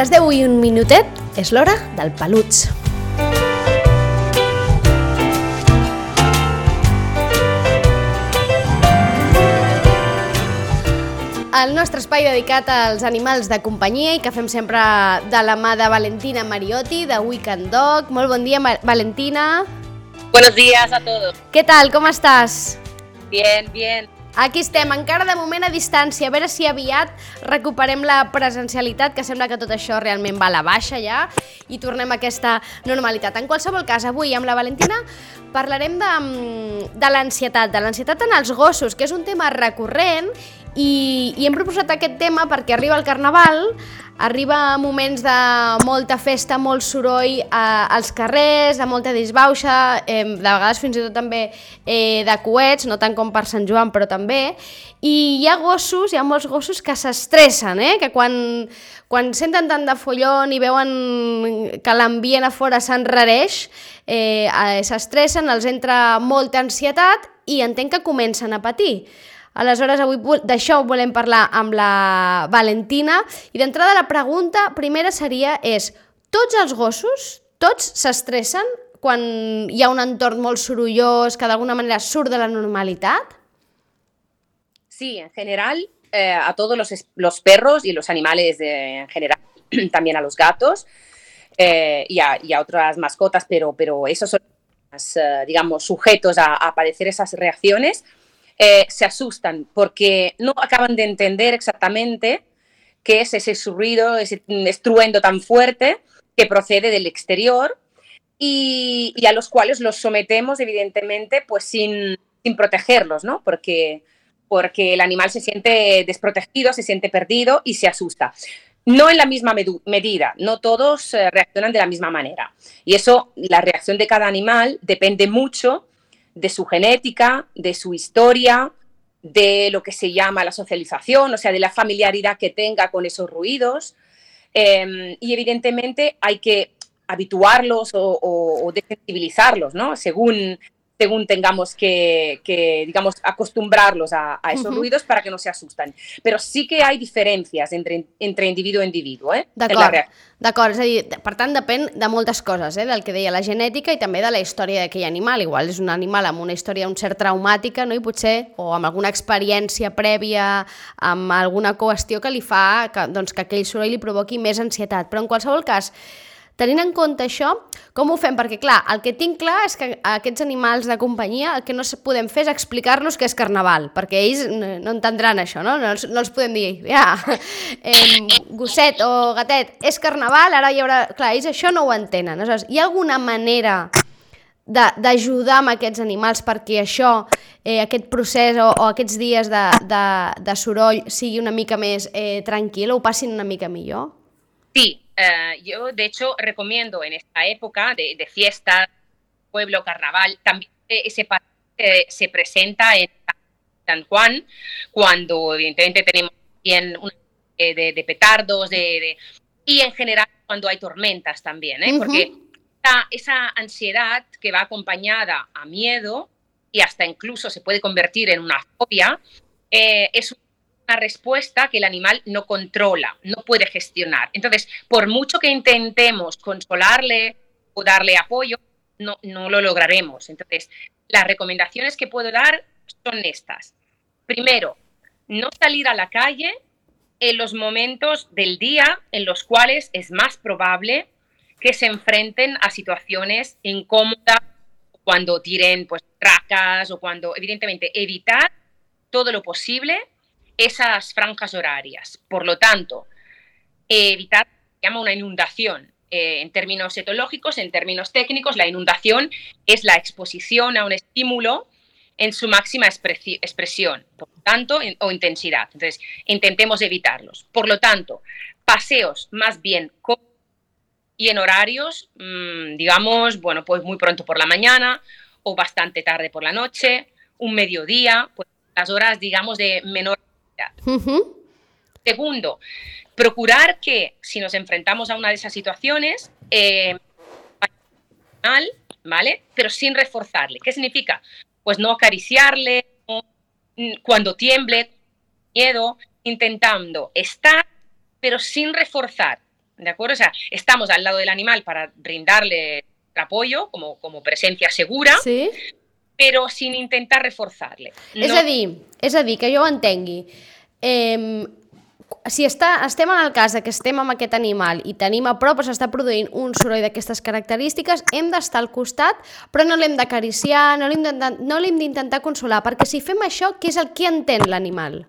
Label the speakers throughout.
Speaker 1: les 10 i un minutet és l'hora del peluts. el nostre espai dedicat als animals de companyia i que fem sempre de la mà de Valentina Mariotti, de Weekend Dog. Molt bon dia, Valentina.
Speaker 2: Buenos días a todos.
Speaker 1: Què tal, com estàs?
Speaker 2: Bien, bien.
Speaker 1: Aquí estem, encara de moment a distància, a veure si aviat recuperem la presencialitat, que sembla que tot això realment va a la baixa ja, i tornem a aquesta normalitat. En qualsevol cas, avui amb la Valentina parlarem de, mm, de l'ansietat, de l'ansietat en els gossos, que és un tema recurrent i, i hem proposat aquest tema perquè arriba el Carnaval, arriba moments de molta festa, molt soroll eh, als carrers, de molta disbauxa, eh, de vegades fins i tot també eh, de coets, no tant com per Sant Joan, però també. I hi ha gossos, hi ha molts gossos que s'estressen, eh? que quan, quan senten tant de follon i veuen que l'ambient a fora s'enrareix, eh, eh, s'estressen, els entra molta ansietat i entenc que comencen a patir. Aleshores, avui d'això volem parlar amb la Valentina i d'entrada la pregunta primera seria és, tots els gossos, tots s'estressen quan hi ha un entorn molt sorollós que d'alguna manera surt de la normalitat?
Speaker 2: Sí, en general, eh, a todos los, los, perros y los animales eh, en general, también a los gatos eh, y, a, y, a, otras mascotas, pero, pero esos son, eh, digamos, sujetos a, a padecer esas reacciones. Eh, se asustan porque no acaban de entender exactamente qué es ese ruido, ese estruendo tan fuerte que procede del exterior y, a los cuales los sometemos, evidentemente, pues sin, sin protegerlos, ¿no? Porque, porque el animal se siente desprotegido, se siente perdido y se asusta. No en la misma medida, no todos eh, reaccionan de la misma manera. Y eso, la reacción de cada animal depende mucho de su genética, de su historia, de lo que se llama la socialización, o sea, de la familiaridad que tenga con esos ruidos. Em, y evidentemente hay que habituarlos o, o, o desensibilizarlos, ¿no? Según según tengamos que, que digamos, acostumbrarlos a, a esos uh -huh. ruidos para que no se asustan. Però sí que hi ha diferències entre, entre individu i individu, eh?
Speaker 1: D'acord, d'acord, és a dir, per tant depèn de moltes coses, eh? del que deia la genètica i també de la història d'aquell animal. Igual és un animal amb una història un cert traumàtica, no? i potser, o amb alguna experiència prèvia, amb alguna qüestió que li fa que, doncs, que aquell soroll li provoqui més ansietat. Però en qualsevol cas, Tenint en compte això, com ho fem? Perquè, clar, el que tinc clar és que aquests animals de companyia el que no podem fer és explicar-los que és carnaval, perquè ells no entendran això, no? No els, no els podem dir, ja, eh, gosset o gatet, és carnaval, ara hi haurà... Clar, ells això no ho entenen. Aleshores, hi ha alguna manera d'ajudar amb aquests animals perquè això, eh, aquest procés o, o aquests dies de, de, de soroll sigui una mica més eh, tranquil o ho passin una mica millor?
Speaker 2: Sí, eh, yo de hecho recomiendo en esta época de, de fiesta, pueblo, carnaval, también ese eh, se presenta en San Juan, cuando evidentemente tenemos bien una de, de petardos, de, de, y en general cuando hay tormentas también, ¿eh? porque uh -huh. esa, esa ansiedad que va acompañada a miedo y hasta incluso se puede convertir en una fobia, eh, es un respuesta que el animal no controla, no puede gestionar. Entonces, por mucho que intentemos consolarle o darle apoyo, no, no lo lograremos. Entonces, las recomendaciones que puedo dar son estas. Primero, no salir a la calle en los momentos del día en los cuales es más probable que se enfrenten a situaciones incómodas, cuando tiren pues tracas o cuando, evidentemente, evitar todo lo posible esas franjas horarias. Por lo tanto, evitar se llama una inundación. Eh, en términos etológicos, en términos técnicos, la inundación es la exposición a un estímulo en su máxima expresión, por tanto, o intensidad. Entonces, intentemos evitarlos. Por lo tanto, paseos más bien y en horarios, mmm, digamos, bueno, pues muy pronto por la mañana o bastante tarde por la noche, un mediodía, pues las horas, digamos, de menor Uh -huh. Segundo, procurar que si nos enfrentamos a una de esas situaciones, eh, ¿vale? Pero sin reforzarle. ¿Qué significa? Pues no acariciarle mm, cuando tiemble, miedo, intentando estar, pero sin reforzar. ¿de acuerdo? O sea, estamos al lado del animal para brindarle apoyo como, como presencia segura,
Speaker 1: Sí?
Speaker 2: Però sin intentar reforçar-le.
Speaker 1: És a dir, és a dir, que jo ho entengui. Eh, si està, estem en el cas de que estem amb aquest animal i tenim a prop o s'està produint un soroll d'aquestes característiques, hem d'estar al costat, però no l'hem d'acariciar, no l'hem d'intentar- no consolar, perquè si fem això, què és el que entén l'animal?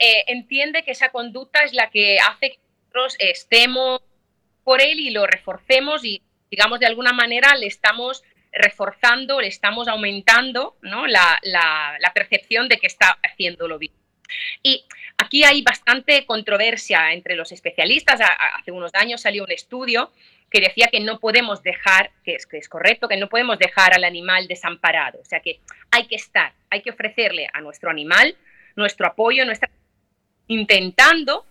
Speaker 2: eh, entiende que esa conducta es la que hace que nosotros estemos por él y lo reforcemos y, digamos, de alguna manera le estamos reforzando, le estamos aumentando ¿no? la, percepción de que está haciéndolo bien. Y aquí hay bastante controversia entre los especialistas. Hace unos años salió un estudio que decía que no podemos dejar, que es, que es correcto, que no podemos dejar al animal desamparado. O sea que hay que estar, hay que ofrecerle a nuestro animal nuestro apoyo, nuestra intentando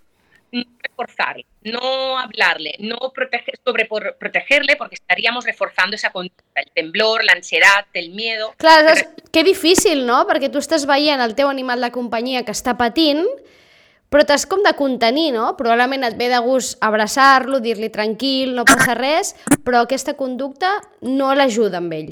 Speaker 2: no reforzarle, no hablarle, no proteger, sobre por- protegerle, porque estaríamos reforzando esa conducta, el temblor, la ansiedad, el miedo.
Speaker 1: Clar, és, que difícil, no? Perquè tu estàs veient el teu animal de companyia que està patint, però t'has com de contenir, no? Probablement et ve de gust abraçar-lo, dir-li tranquil, no passa res, però aquesta conducta no l'ajuda amb ell.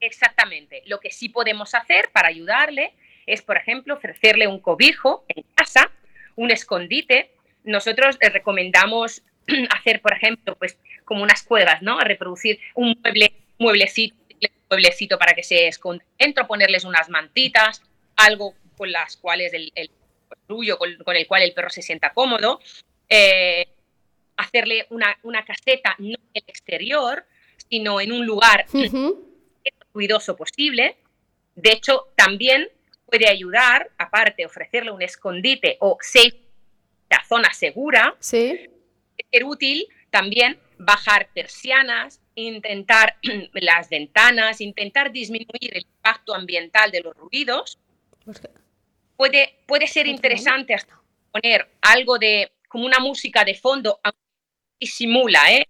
Speaker 2: Exactamente. Lo que sí podemos hacer para ayudarle es, por ejemplo, ofrecerle un cobijo en casa, un escondite. Nosotros eh, recomendamos hacer, por ejemplo, pues como unas cuevas, ¿no? Reproducir un mueble, mueblecito, mueblecito para que se esconda dentro, ponerles unas mantitas, algo con las cuales el, el con, con el cual el perro se sienta cómodo. eh, hacerle una, una caseta no en el exterior, sino en un lugar
Speaker 1: Uh
Speaker 2: ruidoso posible. De hecho, también puede ayudar, aparte, ofrecerle un escondite o safe, la zona segura,
Speaker 1: Sí?
Speaker 2: ser útil también bajar persianas, intentar las ventanas, intentar disminuir el impacto ambiental de los ruidos. Puede, puede ser interesante hasta poner algo de, como una música de fondo, aunque disimula, ¿eh?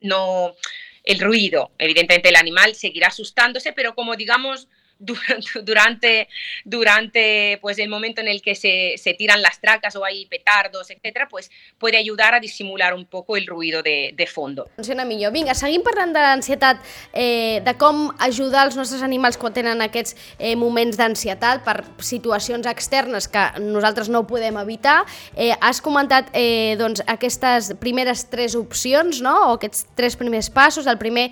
Speaker 2: No el ruido. Evidentemente el animal seguirá asustándose, pero como digamos durante, durante, pues el momento en el que se, se tiran las tracas o hay petardos, etcétera, pues puede ayudar a disimular un poco el ruido de, de fondo.
Speaker 1: funciona millor. Vinga, seguim parlant de l'ansietat, eh, de com ajudar els nostres animals quan tenen aquests eh, moments d'ansietat per situacions externes que nosaltres no podem evitar. Eh, has comentat eh, doncs, aquestes primeres tres opcions, no? o aquests tres primers passos. El primer,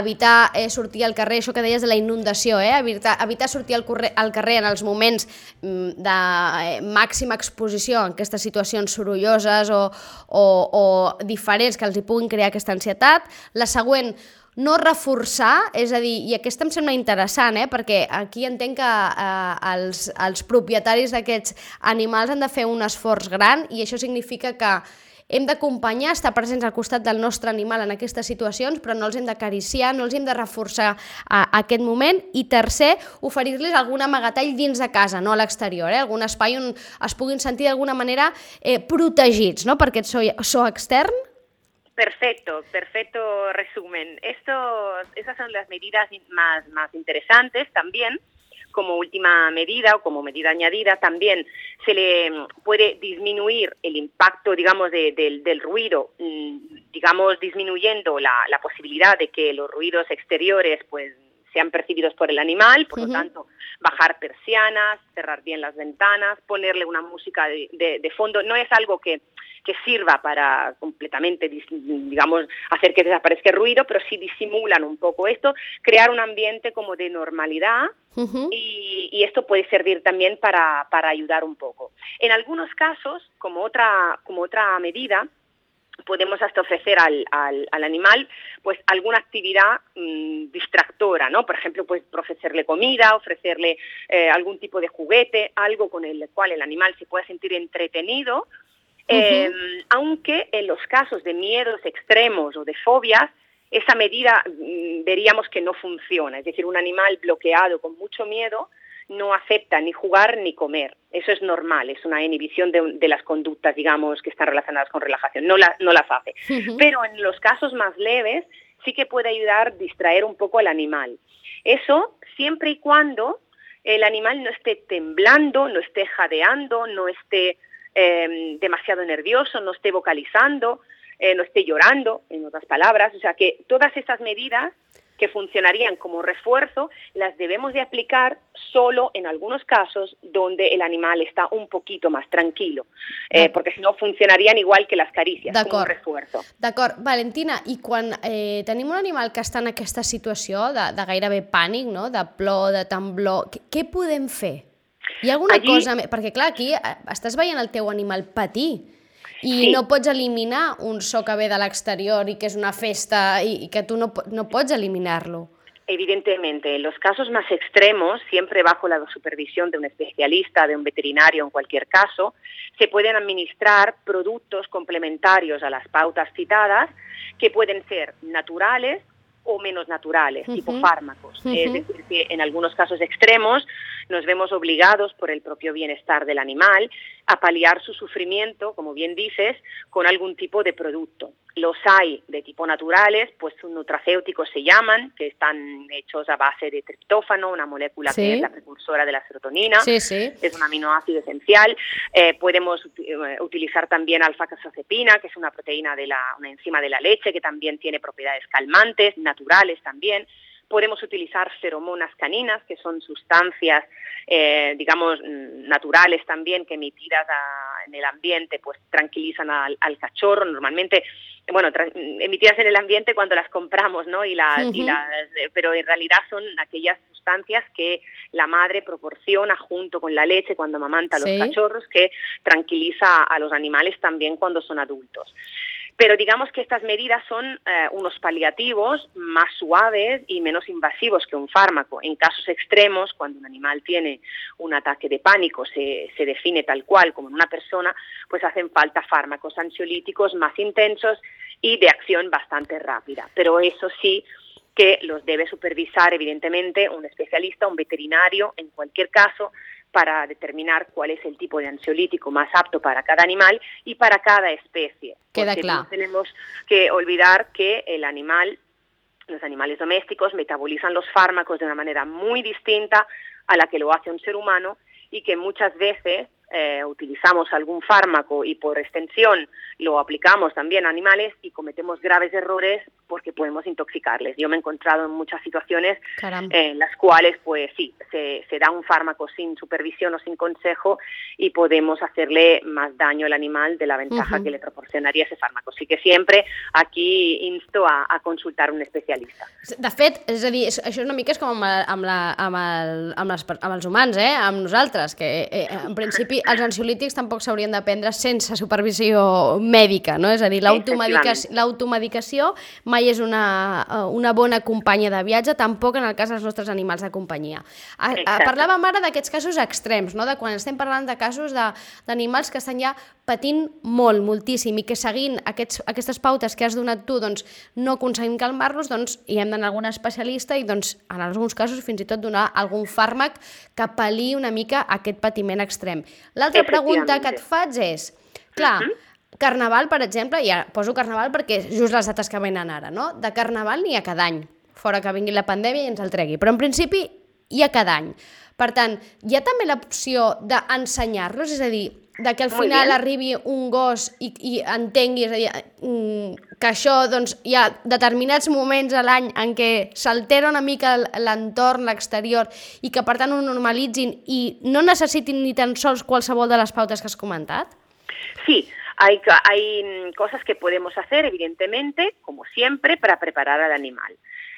Speaker 1: evitar eh, sortir al carrer, això que deies de la inundació, eh? evitar, evitar sortir al, corre, al carrer en els moments mm, de eh, màxima exposició en aquestes situacions sorolloses o, o, o diferents que els hi puguin crear aquesta ansietat. La següent, no reforçar, és a dir, i aquesta em sembla interessant, eh? perquè aquí entenc que eh, els, els propietaris d'aquests animals han de fer un esforç gran i això significa que hem d'acompanyar, estar presents al costat del nostre animal en aquestes situacions, però no els hem d'acariciar, no els hem de reforçar a, aquest moment. I tercer, oferir-los algun amagatall dins de casa, no a l'exterior, eh? algun espai on es puguin sentir d'alguna manera eh, protegits no? per aquest so, so extern.
Speaker 3: Perfecto, perfecto resumen. Estos, esas son las medidas más, más interesantes también. Como última medida o como medida añadida, también se le mm, puede disminuir el impacto, digamos, de- del, del ruido, mm, digamos, disminuyendo la, la posibilidad de que los ruidos exteriores, pues, sean percibidos por el animal, por lo tanto, bajar persianas, cerrar bien las ventanas, ponerle una música de, de- de fondo. No es algo que, que sirva para completamente, digamos, hacer que desaparezca el ruido, pero sí disimulan un poco esto, crear un ambiente como de normalidad
Speaker 1: Uh -huh.
Speaker 3: y, y esto puede servir también para, para ayudar un poco. En algunos casos, como otra, como otra medida, podemos hasta ofrecer al, al, al animal pues alguna actividad mmm, distractora, ¿no? Por ejemplo, pues ofrecerle comida, ofrecerle eh, algún tipo de juguete, algo con el cual el animal se pueda sentir entretenido, uh -huh. eh, aunque en los casos de miedos extremos o de fobias, esa medida mmm, veríamos que no funciona, es decir, un animal bloqueado con mucho miedo no acepta ni jugar ni comer. Eso es normal, es una inhibición de, de las conductas, digamos, que están relacionadas con relajación. No, la, no las hace. Uh -huh. Pero en los casos más leves sí que puede ayudar a distraer un poco al animal. Eso siempre y cuando el animal no esté temblando, no esté jadeando, no esté eh, demasiado nervioso, no esté vocalizando. eh, no esté llorando, en otras palabras. O sea que todas esas medidas que funcionarían como refuerzo, las debemos de aplicar solo en algunos casos donde el animal está un poquito más tranquilo, eh, porque si no funcionarían igual que las caricias, com un refuerzo.
Speaker 1: D'acord. Valentina, i quan eh, tenim un animal que està en aquesta situació de, de gairebé pànic, no? de plor, de temblor, què, què podem fer? Hi ha alguna Allí... cosa? Perquè clar, aquí eh, estàs veient el teu animal patir i sí. no pots eliminar un so que ve de l'exterior i que és una festa i, i que tu no, no pots eliminar-lo.
Speaker 3: Evidentemente, en los casos más extremos, siempre bajo la supervisión de un especialista, de un veterinario en cualquier caso, se pueden administrar productos complementarios a las pautas citadas que pueden ser naturales o menos naturales, uh -huh. tipo fármacos. Uh -huh. Es decir, que en algunos casos extremos nos vemos obligados por el propio bienestar del animal a paliar su sufrimiento, como bien dices, con algún tipo de producto. Los hay de tipo naturales, pues nutracéuticos se llaman, que están hechos a base de triptófano, una molécula
Speaker 1: sí.
Speaker 3: que es la precursora de la serotonina,
Speaker 1: sí, sí.
Speaker 3: es un aminoácido esencial. Eh, podemos uh, utilizar también alfa-casozepina, que es una proteína de la, una enzima de la leche, que también tiene propiedades calmantes, naturales también. Podemos utilizar feromonas caninas, que son sustancias, eh, digamos, naturales también, que emitidas a, en el ambiente, pues tranquilizan al, al cachorro. Normalmente, bueno, emitidas en el ambiente cuando las compramos, ¿no? Y las, uh -huh. y las, pero en realidad son aquellas sustancias que la madre proporciona junto con la leche cuando amamanta a los sí. cachorros, que tranquiliza a los animales también cuando son adultos. Pero digamos que estas medidas son eh, unos paliativos más suaves y menos invasivos que un fármaco. En casos extremos, cuando un animal tiene un ataque de pánico, se, se define tal cual como en una persona, pues hacen falta fármacos ansiolíticos más intensos y de acción bastante rápida. Pero eso sí, que los debe supervisar evidentemente un especialista, un veterinario, en cualquier caso, para determinar cuál es el tipo de ansiolítico más apto para cada animal y para cada especie.
Speaker 1: Queda
Speaker 3: Porque
Speaker 1: claro.
Speaker 3: No tenemos que olvidar que el animal, los animales domésticos metabolizan los fármacos de una manera muy distinta a la que lo hace un ser humano y que muchas veces eh, utilizamos algún fármaco y por extensión lo aplicamos también a animales y cometemos graves errores porque podemos intoxicarles. Yo me he encontrado en muchas situaciones
Speaker 1: Caramba.
Speaker 3: en las cuales, pues sí, se, se, da un fármaco sin supervisión o sin consejo y podemos hacerle más daño al animal de la ventaja uh -huh. que le proporcionaría ese fármaco. Así que siempre aquí insto a, a consultar un especialista.
Speaker 1: De fet, és a dir, això una mica és com amb, amb, la, amb, el, amb, les, amb els humans, eh? amb nosaltres, que eh, en principi els ansiolítics tampoc s'haurien de prendre sense supervisió mèdica, no? És a dir, l'automedicació mai és una, una bona companya de viatge, tampoc en el cas dels nostres animals de companyia. A, a, parlàvem ara d'aquests casos extrems, no? de quan estem parlant de casos d'animals que estan ja patint molt, moltíssim, i que seguint aquests, aquestes pautes que has donat tu doncs, no aconseguim calmar-los, doncs hi hem d'anar a algun especialista i doncs, en alguns casos fins i tot donar algun fàrmac que pal·li una mica aquest patiment extrem. L'altra pregunta que et faig és, clar, uh -huh. Carnaval, per exemple, ja poso Carnaval perquè just les dates que venen ara, no? De Carnaval n'hi ha cada any, fora que vingui la pandèmia i ens el tregui, però en principi hi ha cada any. Per tant, hi ha també l'opció d'ensenyar-los, és a dir, de que al final arribi un gos i, i entengui, és a dir, que això, doncs, hi ha determinats moments a l'any en què s'altera una mica l'entorn, l'exterior, i que per tant ho normalitzin i no necessitin ni tan sols qualsevol de les pautes que has comentat?
Speaker 3: Sí, hay, hay cosas que podemos hacer, evidentemente, como siempre, para preparar al animal.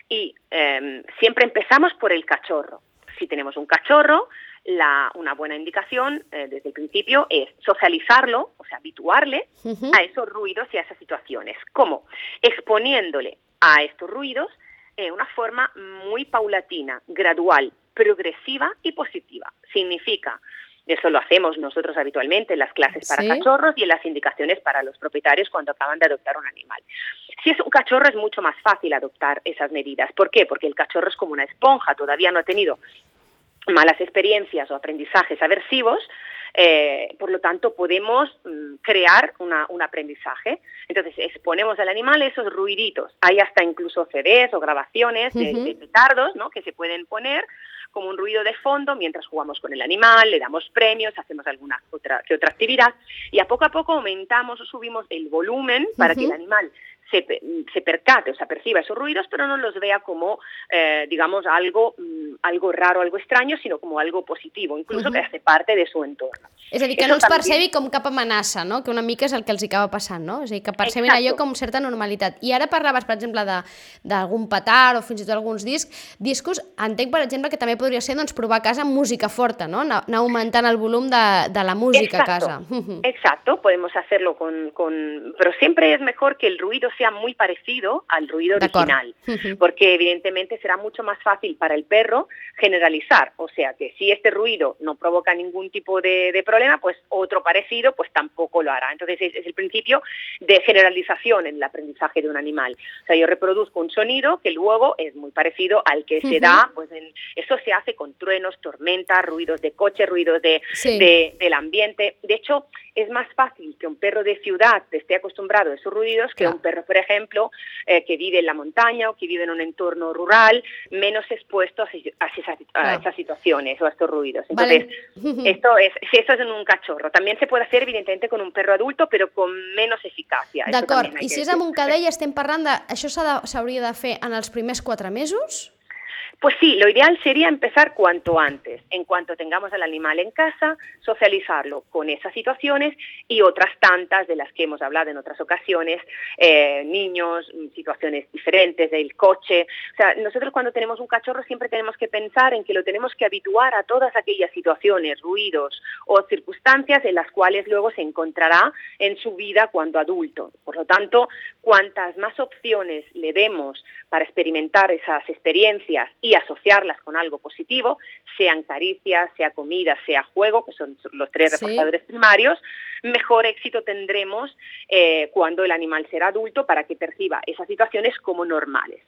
Speaker 3: Y eh, siempre empezamos por el cachorro. Si tenemos un cachorro, la, una buena indicación eh, desde el principio es socializarlo, o sea, habituarle uh -huh. a esos ruidos y a esas situaciones. ¿Cómo? Exponiéndole a estos ruidos de una forma muy paulatina, gradual, progresiva y positiva. Significa eso lo hacemos nosotros habitualmente en las clases para ¿Sí? cachorros y en las indicaciones para los propietarios cuando acaban de adoptar un animal. Si es un cachorro es mucho más fácil adoptar esas medidas. ¿Por qué? Porque el cachorro es como una esponja, todavía no ha tenido malas experiencias o aprendizajes aversivos, eh, por lo tanto podemos mm, crear una, un aprendizaje. Entonces exponemos al animal esos ruiditos. Hay hasta incluso CDs o grabaciones uh -huh. de, de, petardos ¿no? que se pueden poner como un ruido de fondo mientras jugamos con el animal, le damos premios, hacemos alguna otra, que otra actividad y a poco a poco aumentamos o subimos el volumen para que el animal se, se, percate o se perciba esos ruidos, pero no los vea como, eh, digamos, algo, mm, algo raro, algo extraño, sinó com algo positiu, inclús uh -huh. que hace parte de su entorn.
Speaker 1: És a dir, que Eso no els també... percebi com cap amenaça, no? que una mica és el que els acaba passant, no? És a dir, que percebin Exacto. allò com certa normalitat. I ara parlaves, per exemple, d'algun petar o fins i tot alguns discs. Discos, entenc, per exemple, que també podria ser doncs, provar a casa música forta, no? Anar, anar augmentant el volum de, de la música
Speaker 3: Exacto.
Speaker 1: a casa.
Speaker 3: Exacto, podemos hacerlo con, con... Pero siempre es mejor que el ruido sea muy parecido al ruido original, porque evidentemente será mucho más fácil para el perro generalizar, o sea que si este ruido no provoca ningún tipo de, de problema, pues otro parecido pues tampoco lo hará. Entonces es, es, el principio de generalización en el aprendizaje de un animal. O sea, yo reproduzco un sonido que luego es muy parecido al que se da, pues en, eso se hace con truenos, tormentas, ruidos de coche, ruidos de, sí. de, del ambiente. De hecho, es más fácil que un perro de ciudad esté acostumbrado a esos ruidos que un perro, por ejemplo, eh, que vive en la montaña o que vive en un entorno rural, menos expuesto a, a, esas, a esas, situaciones o a estos ruidos. Entonces, vale. esto es, si eso es en un cachorro. También se puede hacer, evidentemente, con un perro adulto, però con menos eficàcia.
Speaker 1: D'acord, i si és amb un cadell estem parlant de... Això s'hauria de, de fer en els primers quatre mesos?
Speaker 3: Pues sí, lo ideal sería empezar cuanto antes. En cuanto tengamos al animal en casa, socializarlo con esas situaciones y otras tantas de las que hemos hablado en otras ocasiones, eh, niños, situaciones diferentes del coche. O sea, nosotros cuando tenemos un cachorro siempre tenemos que pensar en que lo tenemos que habituar a todas aquellas situaciones, ruidos o circunstancias en las cuales luego se encontrará en su vida cuando adulto. Por lo tanto, cuantas más opciones le demos para experimentar esas experiencias y asociarlas con algo positivo, sean caricias, sea comida, sea juego, que son los tres sí. reforzadores primarios, mejor éxito tendremos eh, cuando el animal será adulto para que perciba esas situaciones como normales.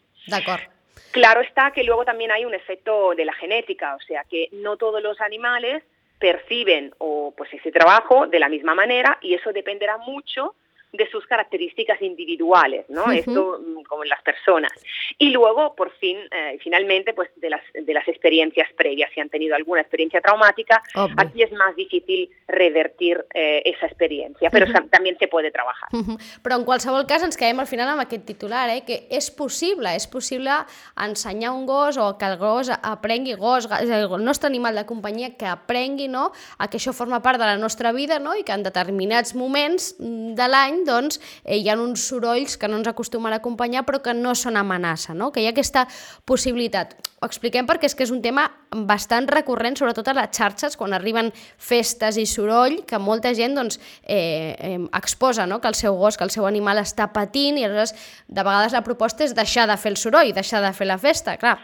Speaker 3: Claro está que luego también hay un efecto de la genética, o sea que no todos los animales perciben o pues ese trabajo de la misma manera y eso dependerá mucho de sus características individuales, ¿no? Uh -huh. Esto como en las personas. Y luego, por fin, eh, finalmente, pues de las, de las experiencias previas, si han tenido alguna experiencia traumática, Obvio. aquí es más difícil revertir eh, esa experiencia, però uh -huh. també se puede trabajar.
Speaker 1: Uh -huh. Però en qualsevol cas ens quedem al final amb aquest titular, eh, que és possible, és possible ensenyar un gos o que el gos aprengui gos, el nostre animal de companyia que aprengui no, a que això forma part de la nostra vida no, i que en determinats moments de l'any doncs, eh, hi ha uns sorolls que no ens acostumen a acompanyar però que no són amenaça, no? que hi ha aquesta possibilitat. Ho expliquem perquè és que és un tema bastant recurrent, sobretot a les xarxes, quan arriben festes i soroll, que molta gent doncs, eh, eh, exposa no? que el seu gos, que el seu animal està patint i aleshores de vegades la proposta és deixar de fer el soroll, deixar de fer la festa. Clar,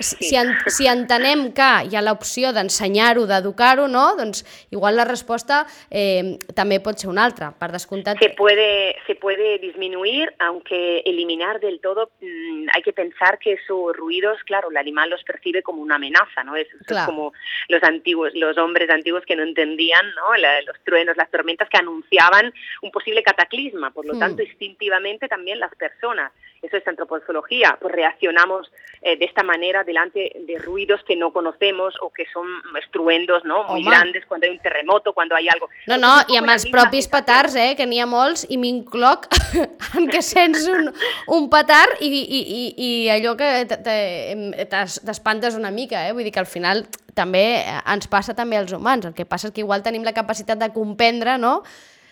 Speaker 1: si, en, si entenem que hi ha l'opció d'ensenyar-ho, d'educar-ho, no? doncs igual la resposta eh, també pot ser una altra, per descomptat.
Speaker 3: Se puede, se puede disminuir, aunque eliminar del todo, mmm, hay que pensar que esos ruidos, claro, el animal los percibe como una amenaza, ¿no? Es, claro. es como los antiguos, los hombres antiguos que no entendían, ¿no? La, los truenos, las tormentas que anunciaban un posible cataclisma, por lo mm. tanto, instintivamente también las personas, eso es antropología, pues reaccionamos eh, de esta manera delante de ruidos que no conocemos o que son estruendos no? muy Home. grandes cuando hay un terremoto, cuando hay algo...
Speaker 1: No, no, i amb els propis petards, eh, que n'hi ha molts, i m'incloc en què sents un, un petard i, i, i, i allò que t'espantes una mica, eh? vull dir que al final també ens passa també als humans, el que passa és que igual tenim la capacitat de comprendre, no?,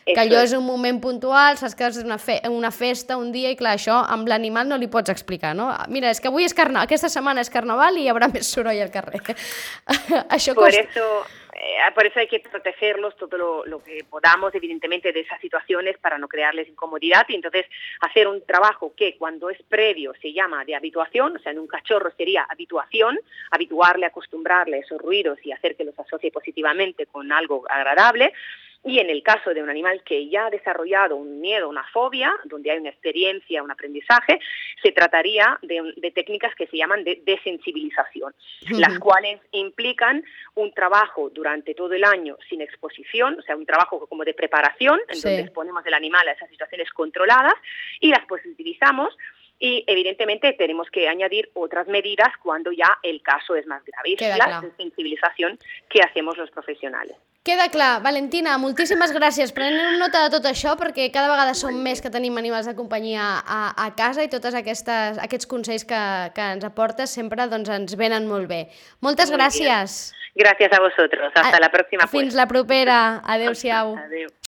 Speaker 1: que allò és un moment puntual, saps que és una, fe una festa, un dia, i clar, això amb l'animal no li pots explicar, no? Mira, és que avui és carnaval, aquesta setmana és carnaval i hi haurà més soroll al carrer. això
Speaker 3: Por costa... eso... Eh, por eso hay que protegerlos todo lo, lo, que podamos, evidentemente, de esas situaciones para no crearles incomodidad y entonces hacer un trabajo que cuando es previo se llama de habituación, o sea, en un cachorro sería habituación, habituarle, acostumbrarle a esos ruidos y hacer que los asocie positivamente con algo agradable, y en el caso de un animal que ya ha desarrollado un miedo, una fobia, donde hay una experiencia, un aprendizaje, se trataría de, de técnicas que se llaman de desensibilización, uh -huh. las cuales implican un trabajo durante todo el año sin exposición, o sea, un trabajo como de preparación, en sí. donde exponemos el animal a esas situaciones controladas y las positivizamos y evidentemente tenemos que añadir otras medidas cuando ya el caso es más grave.
Speaker 1: Queda
Speaker 3: es la
Speaker 1: clar.
Speaker 3: sensibilización que hacemos los profesionales.
Speaker 1: Queda clar. Valentina, moltíssimes gràcies. Prenem nota de tot això perquè cada vegada som més que tenim animals de companyia a, a casa i tots aquests consells que, que ens aportes sempre doncs, ens venen molt bé. Moltes
Speaker 3: Muy
Speaker 1: gràcies.
Speaker 3: Gracias a vosotros. Hasta
Speaker 1: A-
Speaker 3: la próxima. pues.
Speaker 1: Fins la propera. Adéu-siau.
Speaker 3: Adeu.